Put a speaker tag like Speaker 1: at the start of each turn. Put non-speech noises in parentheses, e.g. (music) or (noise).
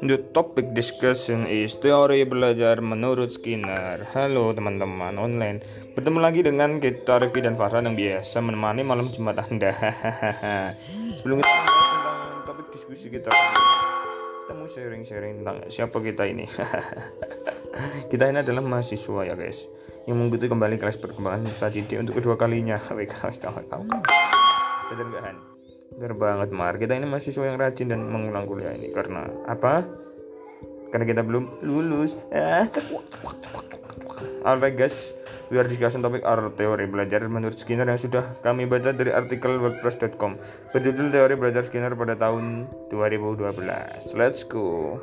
Speaker 1: The topic discussion is teori belajar menurut Skinner. Halo teman-teman online. Bertemu lagi dengan kita Rifki dan Farhan yang biasa menemani malam Jumat Anda. (laughs) Sebelum kita membahas tentang topik diskusi kita, kita mau sharing-sharing tentang siapa kita ini. (laughs) kita ini adalah mahasiswa ya guys, yang mengikuti kembali kelas perkembangan Nusa untuk kedua kalinya. (laughs) WK. Bener nggak Han? Bener banget Mar. Kita ini mahasiswa yang rajin dan mengulang kuliah ini karena apa? Karena kita belum lulus. Ah, Alright guys, we are discussing topik our teori belajar menurut Skinner yang sudah kami baca dari artikel wordpress.com berjudul teori belajar Skinner pada tahun 2012. Let's go.